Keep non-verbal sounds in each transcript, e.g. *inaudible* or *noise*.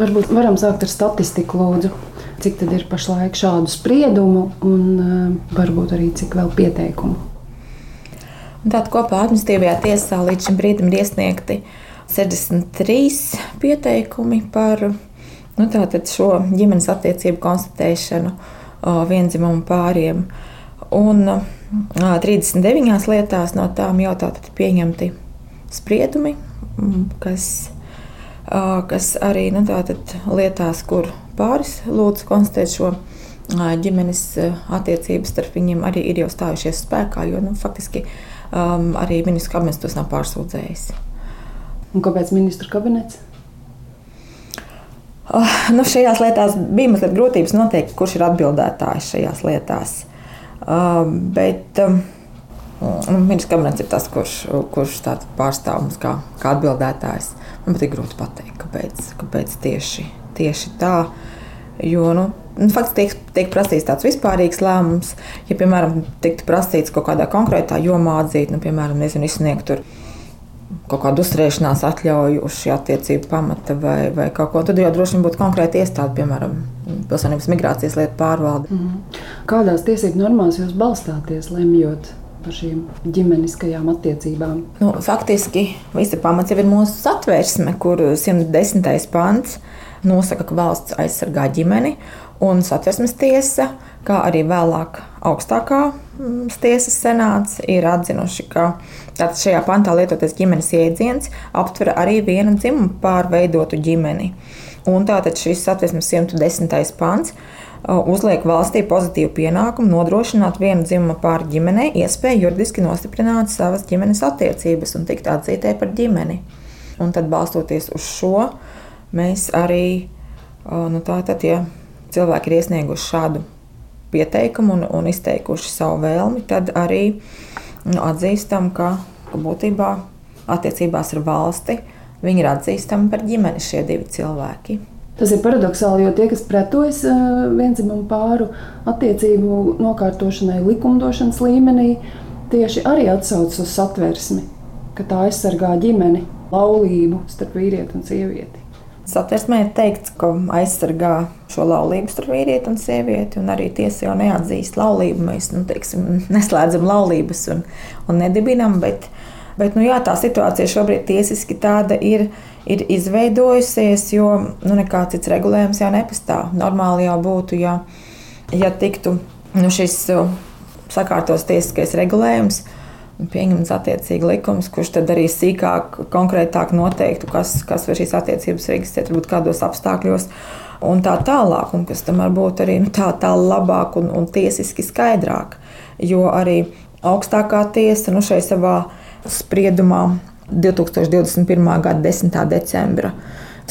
Varbūt varam sākt ar statistiku, lūdzu. Cik tad ir pašlaik šādu spriedumu un uh, varbūt arī cik vēl pieteikumu? Tātad kopā administratīvajā tiesā līdz šim brīdim ir iesniegti 63 pieteikumi par nu, šo ģimenes attiecību konstatēšanu vienzimumu pāriem. Un 39 lietās no tām jau tātad pieņemti spriedumi, kas kas arī nu, lietās, kur pāris lūdzu konstatēt šo ģimenes attiecības starp viņiem, arī ir jau stājušies spēkā, jo nu, faktiski um, arī ministrs kabinets tos nav pārsūdzējis. Un kāpēc ministra kabinets? Uh, nu, šajās lietās bija mazliet grūtības noteikt, kurš ir atbildētājs šajās lietās. Uh, bet uh, ministrs kabinets ir tas, kurš, kurš pārstāv mums kā, kā atbildētājs. Man ir grūti pateikt, kāpēc, kāpēc tieši, tieši tā. Jo, nu, nu, faktiski tiek, tiek prasīts tāds vispārīgs lēmums. Ja, piemēram, tiktu prasīts kaut kādā konkrētā jomā atzīt, nu, piemēram, nezinu, izsniegt tur kaut kādu uzturēšanās atļauju uz šī attiecību pamata vai, vai kaut ko, tad jau droši vien būtu konkrēta iestāde, piemēram, pilsonības migrācijas lietu pārvalde. Mm. Kādās tiesību normās jūs balstāties, lemjot par šīm ģimeniskajām attiecībām? Nu, faktiski visa pamats jau ir mūsu satversme, kur 110. pants nosaka, ka valsts aizsargā ģimeni, un satversmes tiesa, kā arī vēlāk augstākā mm, tiesas senāts, ir atzinuši, ka šajā pantā lietotais ģimenes jēdziens aptver arī vienu dzimumu pārveidotu ģimeni. Un tātad šis satversmes 110. pants uzliek valstī pozitīvu pienākumu nodrošināt vienu dzimumu pāri ģimenei iespēju juridiski nostiprināt savas ģimenes attiecības un tikt atzītai par ģimeni. Un tad, balstoties uz šo, mēs arī, nu, tātad, ja cilvēki ir iesnieguši šādu pieteikumu un, un izteikuši savu vēlmi, tad arī nu, atzīstam, ka, ka būtībā attiecībās ar valsti viņi ir atzīstami par ģimeni šie divi cilvēki. Tas ir paradoxāli, jo tie, kas pretojas eh, vienzimumu pāru attiecību nokārtošanai likumdošanas līmenī, tieši arī atsaucas uz satversmi, ka tā aizsargā ģimeni, laulību starp vīrieti un sievieti. Satversmē ir teikts, ka aizsargā šo laulību starp vīrieti un sievieti, un arī tiesa jau neatzīst laulību. Mēs nu, teiksim, neslēdzam laulības un, un nedibinam, bet, bet nu, jā, tā situācija šobrīd tiesiski tāda ir ir izveidojusies, jo nu, nekāds cits regulējums jau nepastāv. Normāli jau būtu, ja, ja tiktu nu, šis sakārtos tiesiskais regulējums. Pieņemts attiecīgi likums, kurš tad arī sīkāk, konkrētāk noteiktu, kas, kas var šīs attiecības reģistrēt, varbūt kādos apstākļos, un tā tālāk, un kas tomēr būtu arī nu, tā, tā labāk un, un tiesiski skaidrāk. Jo arī augstākā tiesa nu, šai savā spriedumā 2021. gada 10. decembra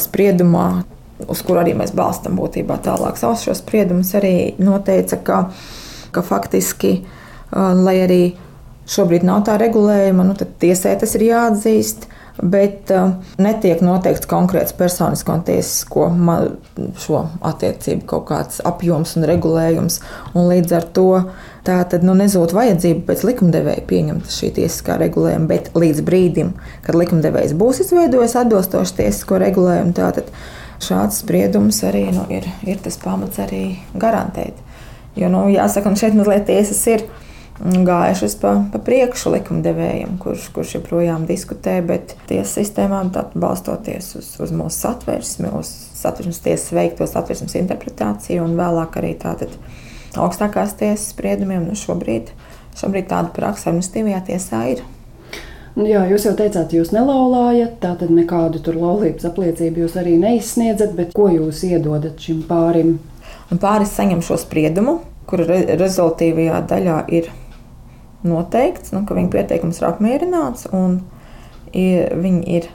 spriedumā, uz kuru arī mēs balstām būtībā tālāk savus šos spriedumus, arī noteica, ka, ka faktiski, lai arī šobrīd nav tā regulējuma, nu, tad tiesai tas ir jāatzīst bet uh, netiek noteikts konkrēts personisko un tiesisko šo attiecību kaut kāds apjoms un regulējums. Un līdz ar to tā tad nu, nezūd vajadzība pēc likumdevēja pieņemt šī tiesiskā regulējuma, bet līdz brīdim, kad likumdevējs būs izveidojis atbilstošu tiesisko regulējumu, tātad šāds spriedums arī nu, ir, ir tas pamats arī garantēt. Jo, nu, jāsaka, šeit mazliet tiesas ir gājušas pa, pa priekšu likumdevējiem, kurš, kurš joprojām diskutē, bet tiesas sistēmām balstoties uz, uz mūsu satversmi, uz satversmes tiesas veikto satversmes interpretāciju un vēlāk arī tātad augstākās tiesas spriedumiem. Nu šobrīd, šobrīd tāda praksa administratīvajā tiesā ir. Nu jā, jūs jau teicāt, jūs nelaulājat, tātad nekādu tur laulības apliecību jūs arī neizsniedzat, bet ko jūs iedodat šim pārim? Un pāris saņem šo spriedumu, kura re rezultātīvajā daļā ir noteikts, nu, ka viņa pieteikums ir apmierināts un ir, viņi ir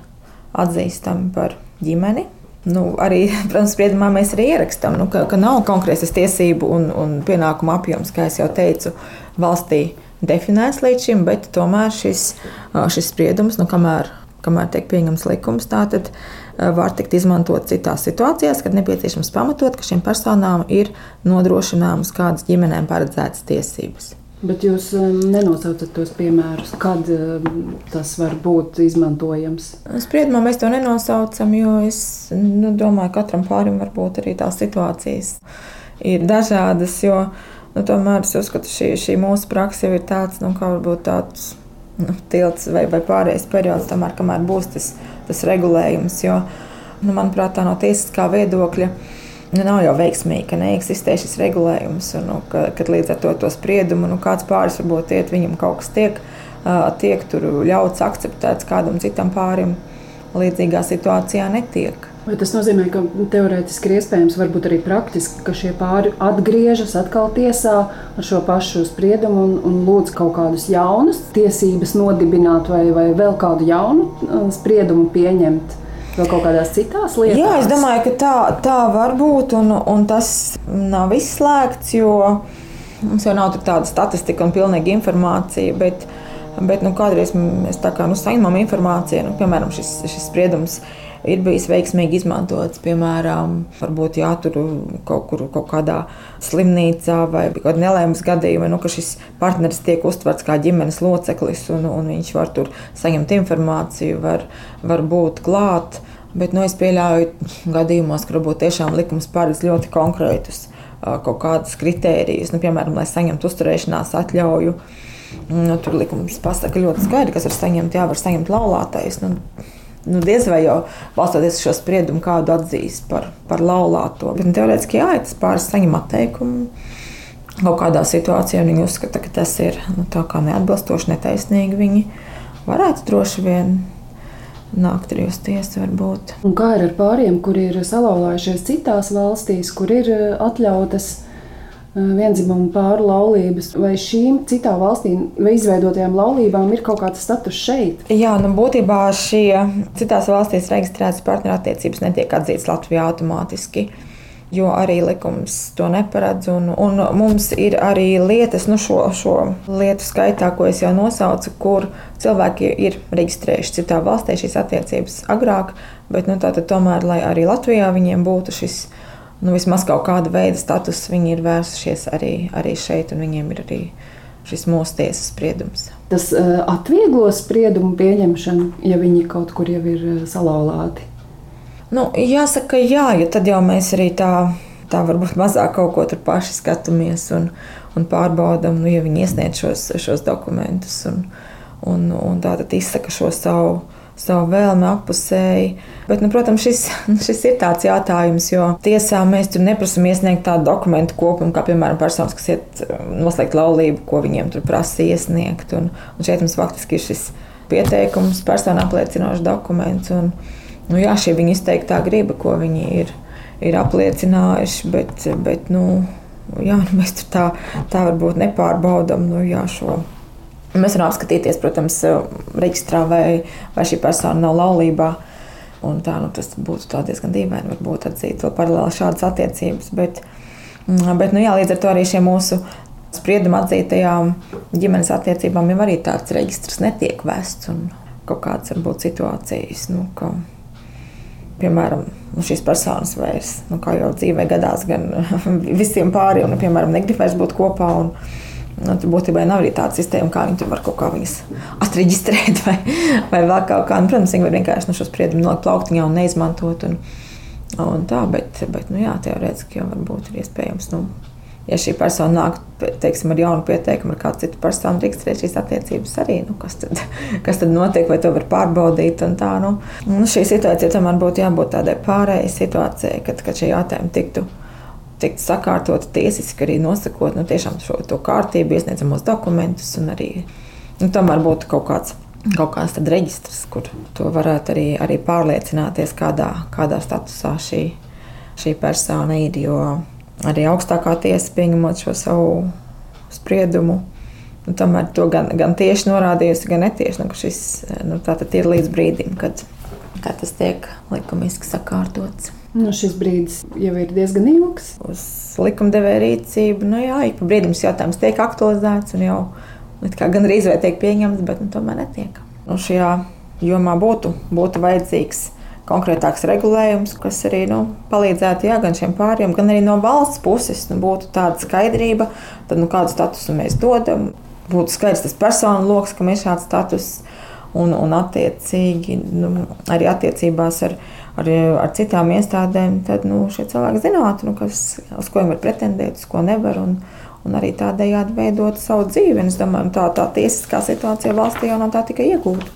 atzīstami par ģimeni. Nu, arī, *laughs* protams, spriedumā mēs arī ierakstām, nu, ka, ka nav konkrētas tiesību un, un pienākumu apjoms, kā jau teicu, valstī definēts līdz šim, bet tomēr šis, šis spriedums, nu, kamēr, kamēr tiek pieņemts likums, tātad var tikt izmantot citās situācijās, kad nepieciešams pamatot, ka šīm personām ir nodrošināmas kādas ģimenēm paredzētas tiesības. Bet jūs um, nenosaucat tos piemērus, kad um, tas var būt izmantojams? Spriedumā mēs to nenosaucam, jo es nu, domāju, ka katram pārim var būt arī tās situācijas ir dažādas. Jo, nu, tomēr es uzskatu, ka šī, šī mūsu praksa jau ir tāds, nu, kā varbūt tāds nu, tilts vai, vai pārējais periods, tomēr, kamēr būs tas, tas regulējums. Jo, nu, manuprāt, tā no tiesiskā viedokļa nu, nav jau veiksmīgi, ka neeksistē šis regulējums. Un, nu, ka, kad līdz ar to, to spriedumu nu, kāds pāris varbūt iet, viņam kaut kas tiek, tiek ļauts akceptēts, kādam citam pārim līdzīgā situācijā netiek. Vai tas nozīmē, ka teorētiski ir iespējams, varbūt arī praktiski, ka šie pāri atgriežas atkal tiesā ar šo pašu spriedumu un, un lūdz kaut kādus jaunus tiesības nodibināt vai, vai vēl kādu jaunu spriedumu pieņemt? Vēl kaut kādās citās lietās? Jā, es domāju, ka tā, tā var būt, un, un tas nav izslēgts, jo mums jau nav tāda statistika un pilnīga informācija. Bet, bet nu, kādreiz mēs tā kā nu, saņemam informāciju, nu, piemēram, šis, šis spriedums ir bijis veiksmīgi izmantots. Piemēram, varbūt jātur kaut kur kaut kādā slimnīcā vai kādā nelēmas gadījumā, nu, ka šis partneris tiek uztverts kā ģimenes loceklis un, un viņš var tur saņemt informāciju, var, var būt klāt. Bet nu, es pieļauju gadījumos, ka varbūt tiešām likums paredz ļoti konkrētus kaut kādus kritērijus, nu, piemēram, lai saņemtu uzturēšanās atļauju. Nu, tur likums pasaka ļoti skaidri, kas var saņemt. Jā, var saņemt laulātais. Nu, nu, diez vai jau balstoties uz šo spriedumu, kādu atzīs par, par laulāto. Bet nu, teorētiski jā, tas pāris saņem atteikumu. Kaut kādā situācijā viņi uzskata, ka tas ir nu, neatbilstoši, netaisnīgi. Viņi varētu droši vien nākt arī uz tiesu. Varbūt. Un kā ir ar pāriem, kuri ir salauzājušies citās valstīs, kur ir eh, atļautas vienzimumu pāru laulības, vai šīm citām valstīm vai izveidotajām laulībām ir kaut kāds status šeit? Jā, nu būtībā šie citās valstīs reģistrētas partnerattiecības netiek atzītas Latvijā automātiski jo arī likums to neparedz. Un, un mums ir arī lietas, nu šo, šo lietu skaitā, ko es jau nosaucu, kur cilvēki ir reģistrējuši citā valstī šīs attiecības agrāk, bet nu, tomēr, lai arī Latvijā viņiem būtu šis. Nu, vismaz kaut kāda veida status viņi ir vērsušies arī, arī šeit, un viņiem ir arī šis mūsu tiesas spriedums. Tas uh, atvieglo spriedumu pieņemšanu, ja viņi kaut kur jau ir uh, salauzti. Nu, jāsaka, jā, jo tad jau mēs arī tā, tā varbūt mazāk kaut ko tur paši skatāmies un, un pārbaudām, nu, ja viņi iesniedz šos, šos dokumentus un, un, un tā tad izsaka šo savu. Savu vēlmi apusēji. Bet, nu, protams, šis, *laughs* šis ir tāds jautājums, jo tiesā mēs tur neprasām iesniegt tādu dokumentu kopumu, kā piemēram personas, kas iet noslēgt laulību, ko viņiem tur prasa iesniegt. Un, un šeit mums faktiski ir šis pieteikums, personu apliecinošs dokuments. Un, nu, jā, šī viņa izteiktā griba, ko viņi ir, ir apliecinājuši, bet, bet nu, jā, nu, mēs tā, tā varbūt nepārbaudām nu, jā, šo. Mēs varam apskatīties, protams, reģistrā, vai, vai šī persona nav laulībā. Un tā, nu, tas būtu diezgan dīvaini, varbūt atzīt vēl paralēli šādas attiecības. Bet, bet nu, jā, līdz ar to arī šiem mūsu sprieduma atzītajām ģimenes attiecībām jau arī tāds reģistrs netiek vests. Un kaut kādas varbūt situācijas, nu, ka piemēram, nu, šīs personas vairs, nu, kā jau dzīvē gadās, gan *laughs* visiem pāriem, nu, piemēram, negrib vairs būt kopā. Un, Nu, tur būtībā nav arī tāda sistēma, kā viņi var kaut kā viņas atreģistrēt, vai, vai vēl kaut kā. Nu, protams, viņi var vienkārši no šo spriedumu nolikt plauktiņā un neizmantot. Un, un tā, bet, bet nu, jā, teorētiski jau varbūt ir iespējams. Nu, ja šī persona nāk teiksim, ar jaunu pieteikumu, ar kādu citu personu reģistrēt šīs attiecības, arī nu, kas, tad, *laughs* kas tad notiek, vai to var pārbaudīt. Tā, nu, nu, šī situācija tomēr būtu jābūt tādai pārējai situācijai, kad, kad šie jautājumi tiktu. Tiktu sakārtoti tiesiski, arī nosakot nu, šo kārtību, iesniedzamos dokumentus, un arī nu, tomēr būtu kaut kāds kaut kāds reģistrs, kur to varētu arī, arī pārliecināties, kādā, kādā statusā šī, šī persona ir. Jo arī augstākā tiesa pieņemot šo savu spriedumu. Nu, tomēr to gan, gan tieši norādījusi, gan netieši. Nu, šis nu, ir līdz brīdim, kad, kad tas tiek likumiski sakārtots. Nu, šis brīdis jau ir diezgan ilgs. Uz likumdevēja rīcību, nu jā, ik pa brīdim šis jautājums tiek aktualizēts un jau gandrīz vai tiek pieņemts, bet nu, tomēr netiek. Nu, šajā jomā būtu, būtu vajadzīgs konkrētāks regulējums, kas arī nu, palīdzētu jā, gan šiem pāriem, gan arī no valsts puses nu, būtu tāda skaidrība, tad, nu, kādu statusu mēs dodam. Būtu skaidrs tas personu lokus, kam ir šāds status, un, un attiecīgi nu, arī attiecībās ar, ar, ar citām iestādēm, tad nu, šie cilvēki zinātu, nu, kas, uz ko viņi var pretendēt, uz ko nevar. Un, un arī tādējādi veidot savu dzīvi. Es domāju, tā, tā tiesiskā situācija valstī jau nav tā tikai iegūta.